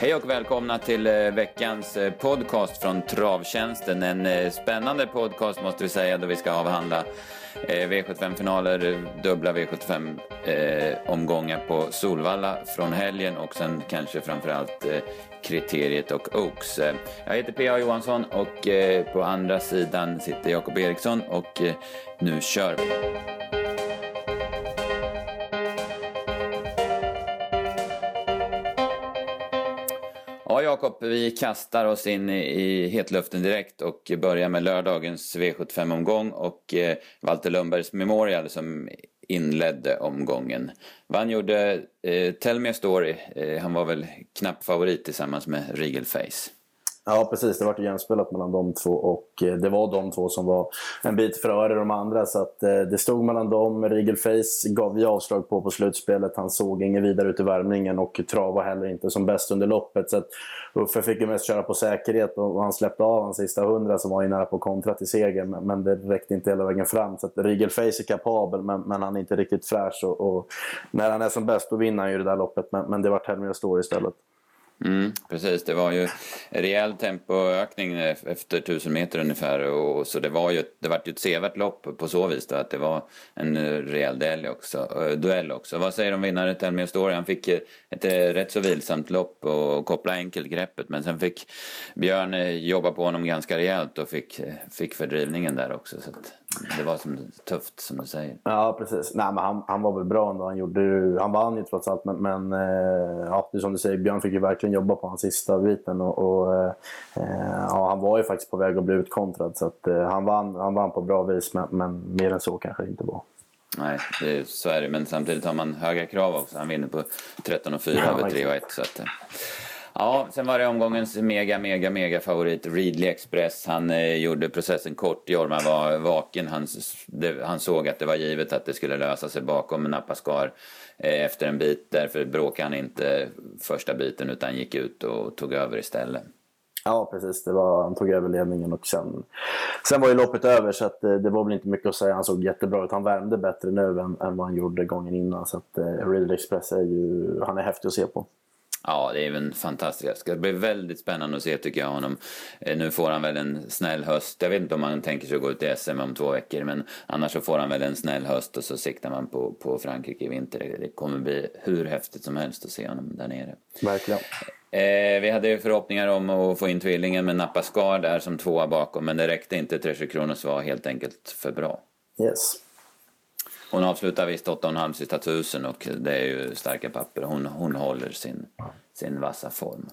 Hej och välkomna till eh, veckans eh, podcast från Travtjänsten. En eh, spännande podcast måste vi säga då vi ska avhandla V75-finaler, dubbla V75-omgångar på Solvalla från helgen och sen kanske framförallt Kriteriet och Oaks. Jag heter P.A. Johansson och på andra sidan sitter Jakob Eriksson och nu kör vi. Ja, Jakob, vi kastar oss in i hetluften direkt och börjar med lördagens V75-omgång och eh, Walter Lundbergs Memorial som inledde omgången. Vann gjorde eh, Tell Me a Story, eh, han var väl knapp favorit tillsammans med Regal Face. Ja, precis. Det var jämspelat mellan de två och eh, det var de två som var en bit före de andra. Så att, eh, det stod mellan dem. Regal gav vi avslag på på slutspelet. Han såg inget vidare ut i värmningen och Trav var heller inte som bäst under loppet. Så att Uffe fick ju mest köra på säkerhet och han släppte av de sista hundra som var ju nära på kontra till seger. Men det räckte inte hela vägen fram. Så att Regal är kapabel men, men han är inte riktigt fräsch. Och, och, när han är som bäst då vinner han ju det där loppet. Men, men det var Helmer Store istället. Mm, precis, det var ju rejäl tempoökning efter 1000 meter ungefär. Och, så det var ju det var ju ett sevärt lopp på så vis då, att det var en rejäl duell också. Eh, duell också. Vad säger du om vinnaren Telmir Story? Han fick ett eh, rätt så vilsamt lopp och koppla enkelt greppet. Men sen fick Björn eh, jobba på honom ganska rejält och fick, fick fördrivningen där också. Så det var som, tufft som du säger. Ja, precis. Nej, men han, han var väl bra ändå. Han, gjorde, han vann ju trots allt. Men, men ja, det är som du säger, Björn fick ju verkligen verkligen jobba på hans sista biten. Och, och eh, ja, han var ju faktiskt på väg att bli utkontrad. Så att, eh, han, vann, han vann på bra vis, men, men mer än så kanske inte var. Nej, det, så är det. Men samtidigt har man höga krav också. Han vinner på 13 och 4 ja, över 3 och 1. Så att, eh, Ja, sen var det omgångens mega, mega, mega favorit Readly Express. Han eh, gjorde processen kort. Jorma var vaken. Han, det, han såg att det var givet att det skulle lösa sig bakom Napascar eh, efter en bit. Därför bråkade han inte första biten utan gick ut och tog över istället. Ja, precis. Det var, han tog över ledningen och sen, sen var ju loppet över så att, eh, det var väl inte mycket att säga. Han såg jättebra ut. Han värmde bättre nu än, än vad han gjorde gången innan. Så att, eh, Real Express är ju, han är häftig att se på. Ja, det är en fantastisk. Det ska bli väldigt spännande att se tycker jag honom. Eh, nu får han väl en snäll höst. Jag vet inte om han tänker sig att gå ut i SM om två veckor. Men annars så får han väl en snäll höst och så siktar man på, på Frankrike i vinter. Det kommer bli hur häftigt som helst att se honom där nere. Verkligen. Eh, vi hade ju förhoppningar om att få in tvillingen med Nappa Skar där som tvåa bakom. Men det räckte inte. Treasure Kronos var helt enkelt för bra. Yes. Hon avslutar visst 8,5 sista tusen och det är ju starka papper. Hon, hon håller sin, sin vassa form.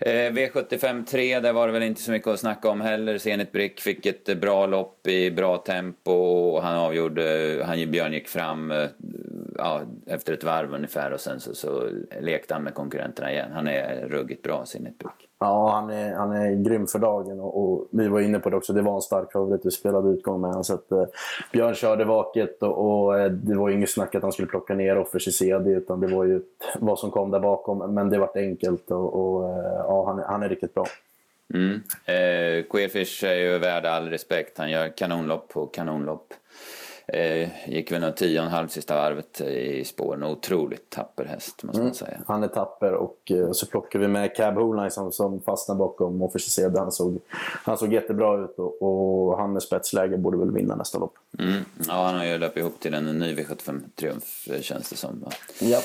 Eh, V75 3, där var det väl inte så mycket att snacka om heller. Zenit Brick fick ett bra lopp i bra tempo och han avgjorde, han, Björn gick fram eh, ja, efter ett varv ungefär och sen så, så lekte han med konkurrenterna igen. Han är ruggigt bra, Zenit Brick. Ja, han är, han är grym för dagen och, och, vi var inne på det också. Det var en stark favorit. Vi spelade utgång med honom. Så att, eh, Björn körde vaket och, och eh, det var inget snack att han skulle plocka ner Offers i CD utan det var ju vad som kom där bakom. Men det vart enkelt och, och eh, ja, han, han är riktigt bra. Mm. Eh, Queerfish är ju värd all respekt. Han gör kanonlopp på kanonlopp. Eh, gick väl en tio och en halv sista varvet i spåren. Otroligt tapper häst måste man mm. säga. Han är tapper och eh, så plockar vi med Cab Holine som, som fastnar bakom Officer Han såg, han såg jättebra ut och, och han med spetsläge borde väl vinna nästa lopp. Mm. Ja, han har ju löpt ihop till en ny V75-triumf eh, känns det som. Ja.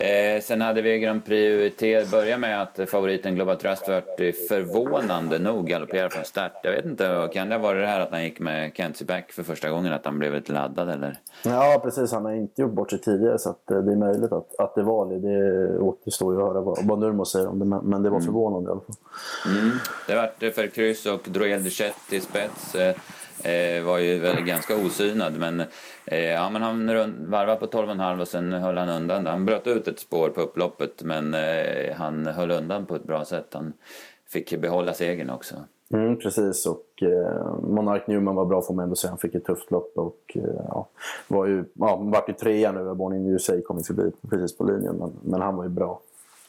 Eh, sen hade vi Grand Prix. Börja med att favoriten Global Trust vart förvånande nog galopperad från start. Jag vet inte, kan det vara det här att han gick med Kenzie Back för första gången? Att han blev lite laddad eller? Ja precis, han har inte gjort bort sig tidigare så att, eh, det är möjligt att, att det var det. Det återstår ju att höra vad, vad Nurmo säger om det men, det var mm. förvånande i alla fall. Mm. Det vart för kryss och Droel Duchette i spets. Eh, var ju väl ganska osynad men, eh, ja, men han varvade på 12,5 och sen höll han undan. Han bröt ut ett spår på upploppet men eh, han höll undan på ett bra sätt. Han fick behålla segern också. Mm, precis och eh, Monark Newman var bra får man ändå säga. Han fick ett tufft lopp och eh, ja, var ju, ja, vart ju trea nu. Born in USA kom inte förbi precis på linjen men, men han var ju bra.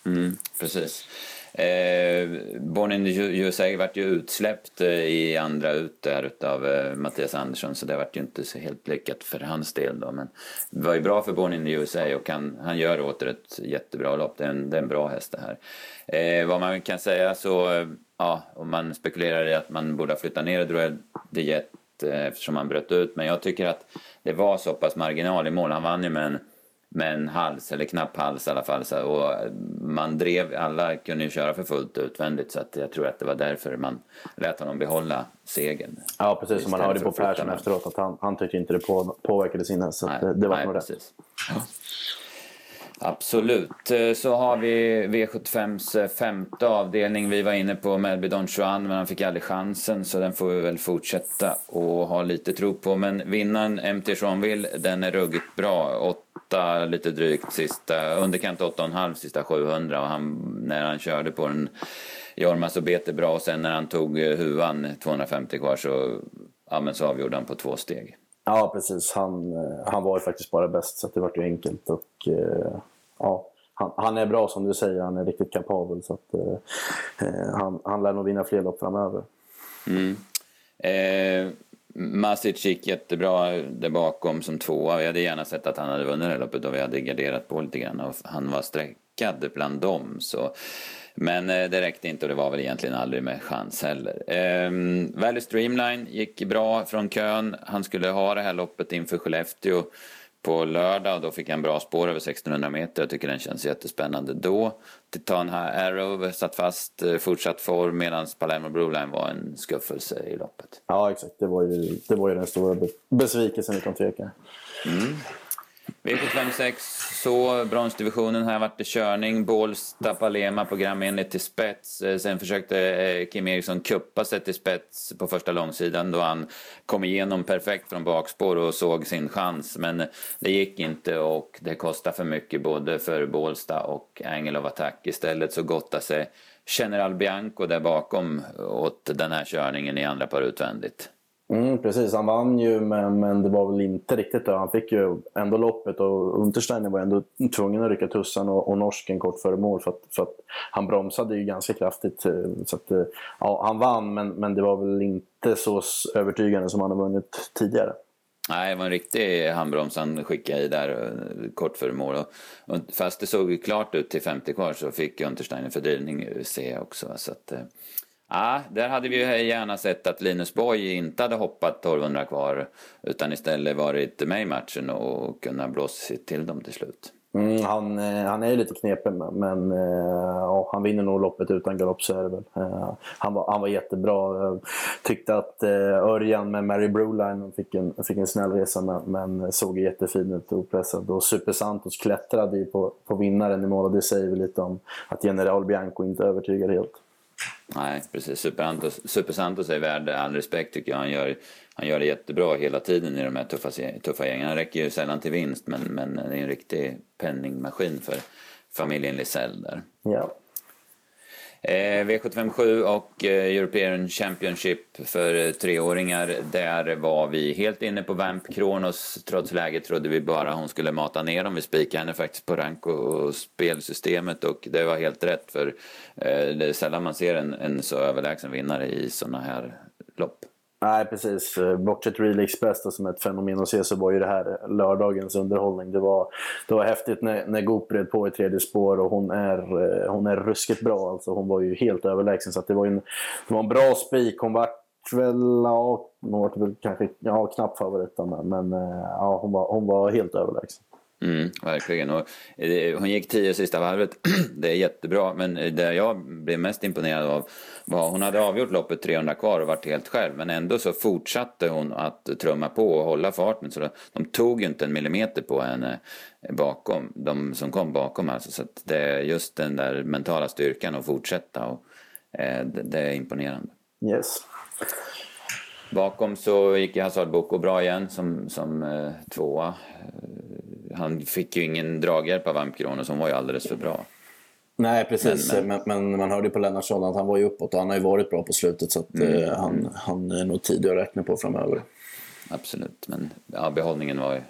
Mm, precis. Eh, Born in the USA vart ju utsläppt eh, i andra ut där utav eh, Mattias Andersson så det vart ju inte så helt lyckat för hans del då. Men det var ju bra för Born in the USA och han, han gör åter ett jättebra lopp. Det är en, det är en bra häst det här. Eh, vad man kan säga så, ja, om man spekulerar i att man borde ha flyttat ner Droel de Jet eh, eftersom han bröt ut. Men jag tycker att det var så pass marginal i mål. Han vann ju med en med en hals, eller knapp hals i alla fall. Så, och man drev, alla kunde ju köra för fullt utvändigt så att jag tror att det var därför man lät honom behålla segern. Ja, precis som man hörde på Persson efteråt att han, han tyckte inte det på, påverkade sin Så nej, det, var nej, nog rätt. Ja. Absolut. Eh, så har vi V75s eh, femte avdelning. Vi var inne på Melby Don Juan, men han fick aldrig chansen så den får vi väl fortsätta och ha lite tro på. Men vinnaren MT Jeanville, den är ruggigt bra. Åtta lite drygt sista, underkant 8,5 sista 700 och han, när han körde på den Jorma så bet det bra och sen när han tog eh, huvan 250 kvar så, ja, men så avgjorde han på två steg. Ja, precis. Han, han var ju faktiskt bara bäst så det var ju enkelt. Och, ja, han, han, är bra som du säger, han är riktigt kapabel. Så att, eh, eh han, han lär nog vinna fler lopp framöver. Mm. Eh, Masic gick jättebra där bakom som tvåa. Vi hade gärna sett att han hade vunnit det här loppet och vi hade garderat på lite grann. Och han var sträckad bland dem. Så. Men eh, det räckte inte och det var väl egentligen aldrig med chans heller. Eh, Valley Streamline gick bra från kön. Han skulle ha det här loppet inför Skellefteå på lördag och då fick jag en bra spår över 1600 meter. Jag tycker den känns jättespännande då. Titan här Arrow satt fast, eh, fortsatt form medan Palermo Broline var en skuffelse i loppet. Ja exakt, det var ju, det var ju den stora besvikelsen utan tvekan. Mm. V756, så bronsdivisionen här vart det körning. Bålsta, Palema programenligt till spets. Eh, sen försökte eh, Kim Eriksson kuppa sig till spets på första långsidan då han kom igenom perfekt från bakspår och såg sin chans. Men det gick inte och det kostade för mycket både för Bålsta och Angel of Attack. Istället så gottade sig General Bianco där bakom åt den här körningen i andra par utvändigt. Mm, precis, han vann ju men, men det var väl inte riktigt det. Han fick ju ändå loppet och Untersteiner var ändå tvungen att rycka tussan och, och norsken kort före mål för att, för att han bromsade ju ganska kraftigt. Så att, ja, han vann men, men det var väl inte så övertygande som han har vunnit tidigare. Nej, det var en riktig handbroms han skickade i där eh, kort före mål. Och, fast det såg klart ut till 50 kvar så fick Untersteiner fördrivning se också. Så att, eh, Ja, där hade vi ju gärna sett att Linus Borg inte hade hoppat 1200 kvar utan istället varit med i matchen och kunnat blåsa till dem till slut. Mm, han, eh, han är ju lite knepig men eh, ja, han vinner nog loppet utan galopp så är det väl. Eh, han, var, han var jättebra. Tyckte att Örjan med Mary Broline fick en, fick en snäll resa men, men såg jättefin ut opressad. Och Super Santos klättrade ju på, på vinnaren i mål och det säger väl lite om att General Bianco inte övertygade helt. Nej, precis. Super Santos, Super Santos är värd all respekt tycker jag. Han gör, han gör det jättebra hela tiden i de här tuffa, tuffa gängen. Han räcker ju sällan till vinst men, men det är en riktig penningmaskin för familjen Lisell där. Ja. Eh, V757 och eh, European Championship för eh, treåringar. Där var vi helt inne på Vamp Kronos. Trots läget trodde vi bara hon skulle mata ner dem. Vi spikade henne faktiskt på rank och spelsystemet och det var helt rätt för eh, det är sällan man ser en, en så överlägsen vinnare i sådana här lopp. Nej, precis. Bortsett Real Express då, som ett fenomen att se så var ju det här lördagens underhållning. Det var, det var häftigt när, när Goop red på i tredje spår och hon är, hon är ruskigt bra. Alltså, hon var ju helt överlägsen. Så det, var en, det var en bra spik. Hon var väl, ja, hon var väl kanske ja, knappt favorit men eh, ja, hon, var, hon var helt överlägsen. Mm, verkligen. Och, eh, hon gick tio sista varvet. det är jättebra. Men det jag blev mest imponerad av var hon hade avgjort loppet 300 kvar och varit helt själv. Men ändå så fortsatte hon att trumma på och hålla farten. Så de tog ju inte en millimeter på henne bakom. De som kom bakom alltså. Så det är just den där mentala styrkan att fortsätta. Och, eh, det, det, är imponerande. Yes. Bakom så gick Hazard Boko bra igen som, som eh, tvåa han fick ju ingen draghjälp av Amkrono som var ju alldeles för bra. Nej, precis. Men, men, men, man hörde ju på Lennartsson att han var ju uppåt och han har ju varit bra på slutet så att, mm. eh, han, han är nog tidig att räkna på framöver. Absolut, men ja, behållningen var ju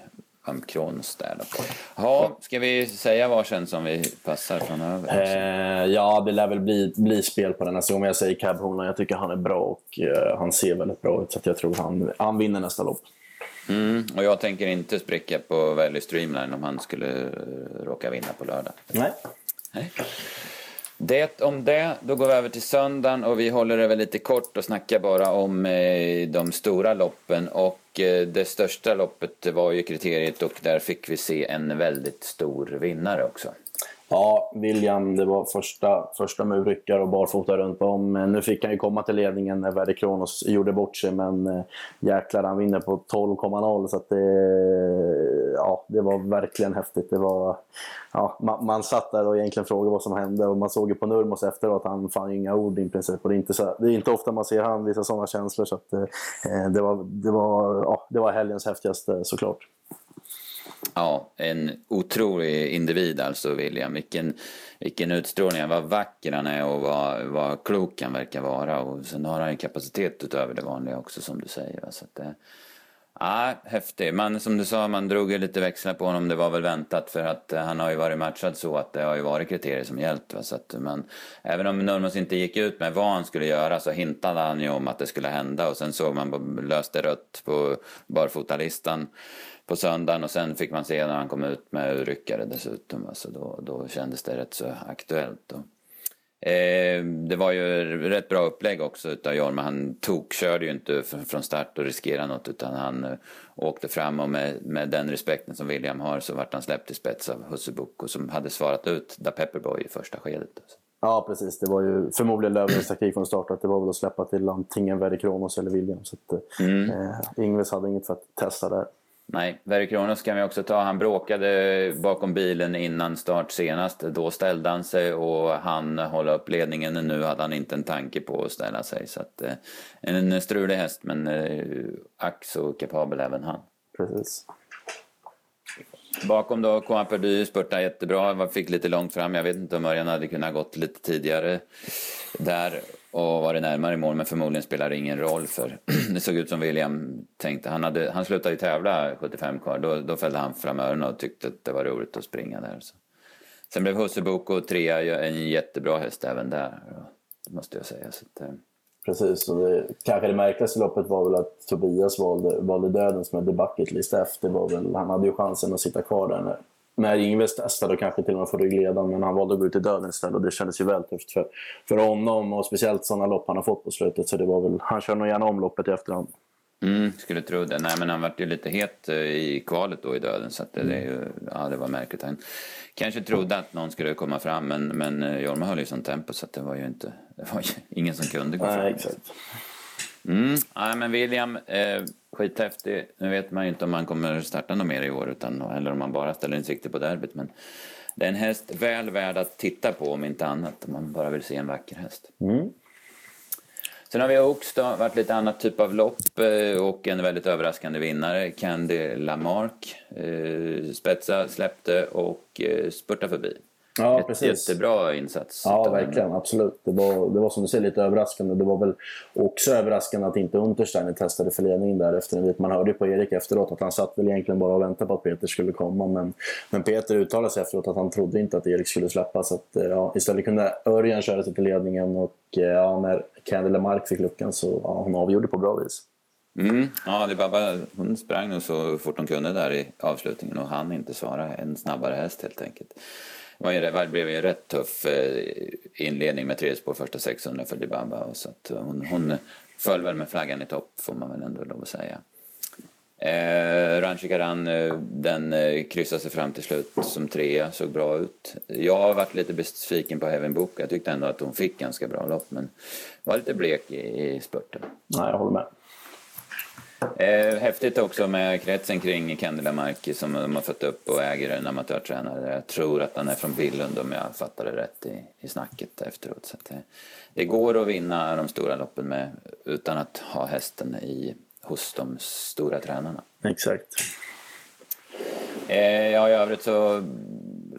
om Kronos där då. Ja, ska vi säga varsin som vi passar framöver? Eh, ja, det lär väl bli, bli spel på den nästa gång. Jag säger Cab. Jag tycker han är bra och eh, han ser väldigt bra ut. Så jag tror han, han vinner nästa lopp. Mm, och jag tänker inte spricka på Valley Streamline om han skulle råka vinna på lördag. Nej. Nej. Det om det, då går vi över till söndagen och vi håller det väl lite kort och snackar bara om eh, de stora loppen och eh, det största loppet var ju kriteriet och där fick vi se en väldigt stor vinnare också. Ja, William, det var första, första murryckar och barfota runt om. Eh, nu fick han ju komma till ledningen när Verde Kronos gjorde bort sig, men eh, jäklar, han vinner på 12,0 så att det, ja, det var verkligen häftigt. Det var, ja, man, man satt där och egentligen frågade vad som hände och man såg ju på Nurmos efteråt att han fann inga ord i princip. Och det, är inte så, det är inte ofta man ser han visa sådana känslor så att, eh, det, var, det, var, ja, det var helgens häftigaste såklart. Ja, en otrolig individ alltså William. Vilken, vilken utstrålning, vad vacker han är och vad, vad klok han verkar vara. Och sen har han ju kapacitet utöver det vanliga också som du säger. Så att, Ja, häftig. Man, som du sa, man drog ju lite växlar på honom. Det var väl väntat för att eh, han har ju varit matchad så att det har ju varit kriterier som gällt. Va? Så att eh, man, även om Nurmos inte gick ut med vad han skulle göra så hintade han ju om att det skulle hända och sen såg man löste rött på barfotalistan på söndagen och sen fick man se när han kom ut med ryckare dessutom. Alltså då, då kändes det rätt så aktuellt. Eh, det var ju rätt bra upplägg också utav Jorma. Han tokkörde ju inte från start och riskerade något utan han eh, åkte fram och med, med den respekten som William har så vart han släppt i spets av Husse Boko som hade svarat ut Da Pepperboy i första skedet. Alltså. Ja, precis. Det var ju förmodligen Löfgrens taktik från start att det var väl att släppa till antingen Verre Kronos eller William. Så att, mm. eh, Ingves hade inget för att testa där. Nej, Verre Kronos kan vi också ta. Han bråkade bakom bilen innan start senast. Då ställde han sig och han hålla upp ledningen. Nu hade han inte en tanke på att ställa sig. Så att, eh, en strulig häst, men eh, ack så kapabel även han. Precis. Bakom då, Coin Perdu spurtade jättebra, fick lite långt fram. Jag vet inte om Örjan hade kunnat gått lite tidigare där och varit närmare i mål, men förmodligen spelar det ingen roll för det såg ut som William tänkte. Han, hade, han slutade ju tävla 75 kvar, då, då fällde han fram öronen och tyckte att det var roligt att springa där. Så. Sen blev Husse Boko trea, en jättebra häst även där, måste jag säga. Så att, eh, Precis, och det, kanske det märkligaste loppet var väl att Tobias valde, valde döden som hade bucket list efter. Var väl, han hade ju chansen att sitta kvar där när, när Ingves testade och kanske till och med få ryggledan, men han valde att gå ut i döden istället och det kändes ju väl tufft för, för honom och speciellt sådana lopp han har fått på slutet. Så det var väl, han kör nog gärna om loppet i efterhand. Mm, skulle tro det. Nej, men han vart ju lite het eh, i kvalet då i döden så det, är ju, ja, det var märkligt. Han kanske trodde att någon skulle komma fram men, men eh, Jorma höll ju sånt tempo så det var ju inte, det var ju ingen som kunde gå Nej, fram. Exakt. Mm, nej, men William, eh, skithäftig. Nu vet man ju inte om han kommer starta något mer i år utan, eller om han bara ställer in sikte på derbyt. Men det är en häst väl värd att titta på om inte annat. Om man bara vill se en vacker häst. Mm. Sen har vi Oaks då, varit lite annat typ av lopp eh, och en väldigt överraskande vinnare, Candy Lamarck. Eh, spetsa, släppte och eh, spurta förbi. Ja, Ett precis. Jättebra insats. Ja, verkligen. Absolut. Det var, det var som du säger lite överraskande. Det var väl också överraskande att inte Untersteiner testade för ledningen där efter Man hörde ju på Erik efteråt att han satt väl egentligen bara och väntade på att Peter skulle komma. Men, men Peter uttalade sig efteråt att han trodde inte att Erik skulle släppa. Så att, ja, istället kunde Örjan köra sig till ledningen och ja, när Candy Lamarck fick luckan så ja, hon avgjorde på bra vis. Mm. Ja, Alibaba hon sprang nog så fort hon kunde där i avslutningen och han inte svara. En snabbare häst helt enkelt. Det blev ju en rätt tuff eh, inledning med tre spår första 600 för Dibaba. Så att hon, hon föll väl med flaggan i topp får man väl ändå lov att säga. Eh, Ranchi Karan, eh, den eh, kryssade sig fram till slut som trea, såg bra ut. Jag har varit lite besviken på Heaven Book. Jag tyckte ändå att hon fick ganska bra lopp men var lite blek i, i spurten. Nej, jag håller med. Eh, häftigt också med kretsen kring Kendela Marki som de har fått upp och äger en amatörtränare. Jag tror att han är från Billund om jag fattar det rätt i, i snacket efteråt. Så det, det, går att vinna de stora loppen med utan att ha hästen i, hos de stora tränarna. Exakt. Eh, ja, i övrigt så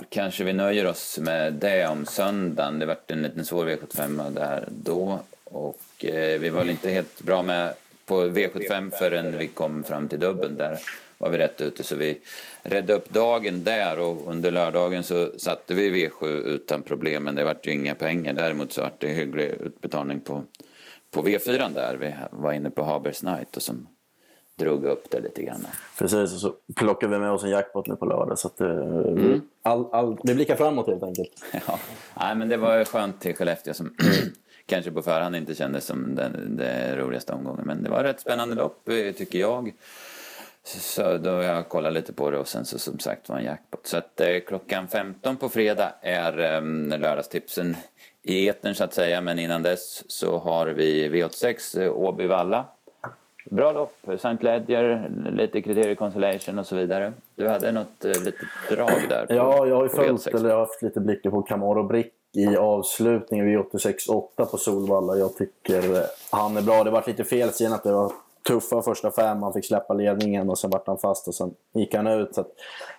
kanske vi nöjer oss med det om söndagen. Det vart en liten svår V75 där då och eh, vi var väl inte helt bra med på V75 förrän vi kom fram till dubbeln. Där var vi rätt ute så vi redde upp dagen där och under lördagen så satte vi V7 utan problem men det vart ju inga pengar. Däremot så vart det hygglig utbetalning på, på V4 där. Vi var inne på Habers Night och som drog upp det lite grann. Precis, och så plockar vi med oss en jackpot nu på lördag. Så att, mm. all, all, vi blickar framåt helt enkelt. Ja, Nej, men det var skönt till Skellefteå som kanske på förhand inte kändes som den, den roligaste omgången. Men det var rätt spännande lopp tycker jag. Så då jag kollat lite på det och sen så som sagt var en jackpot. Så att eh, klockan 15 på fredag är eh, lördagstipsen i etern så att säga. Men innan dess så har vi V86 eh, Åby-Valla. Bra lopp, St. Ledger, lite kriterier consolation och så vidare. Du hade något eh, litet drag där. På, ja, jag har ju följt, eller jag har haft lite blickar på Camaro Brick i avslutningen vid 86-8 på Solvalla. Jag tycker eh, han är bra. Det var lite fel sen att det var tuffa första fem. Han fick släppa ledningen och sen vart han fast och sen gick han ut. Så att,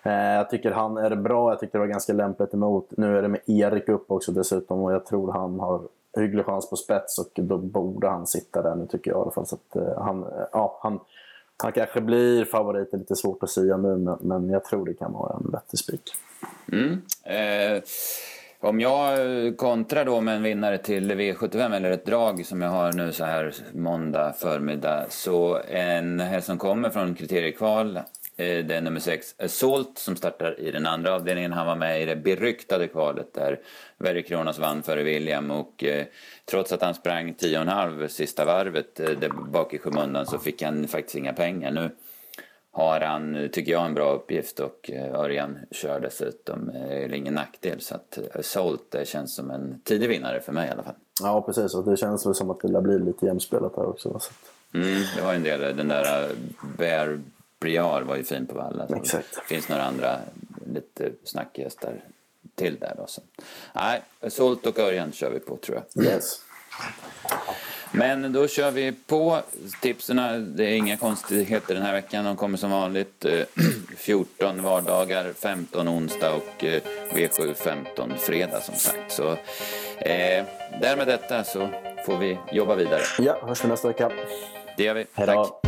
eh, jag tycker han är bra. Jag tyckte det var ganska lämpligt emot. Nu är det med Erik upp också dessutom och jag tror han har hygglig chans på spets och då borde han sitta där nu tycker jag i alla fall. Så att, eh, han, eh, ja, han, han kanske blir favorit, det är lite svårt att säga nu men, men jag tror det kan vara en vettig spik. Mm. Eh, om jag eh, kontrar då med en vinnare till V75 eller ett drag som jag har nu så här måndag förmiddag så en häst som kommer från kriteriekval eh, det är nummer 6, Assault, som startar i den andra avdelningen. Han var med i det beryktade kvalet där Very Kronos vann före William och eh, trots att han sprang 10,5 sista varvet eh, där bak i skymundan så fick han faktiskt inga pengar. Nu har han, tycker jag, en bra uppgift och eh, Örjan kör dessutom. Eh, det är ingen nackdel så att Assault känns som en tidig vinnare för mig i alla fall. Ja, precis. Och det känns väl som att det blir lite jämspelat här också. Mm, det var en del, den där Bear Briar var ju fin på Valla. Exakt. Det finns några andra lite snackhästar till där då. Så. Nej, Solt och Örjan kör vi på tror jag. Yes. Men då kör vi på tipsen. Det är inga konstigheter den här veckan. De kommer som vanligt 14 vardagar, 15 onsdag och V7 15 fredag som sagt. Så eh, därmed detta så får vi jobba vidare. Ja, hörs vi nästa vecka. Det gör vi. Hejdå. Tack.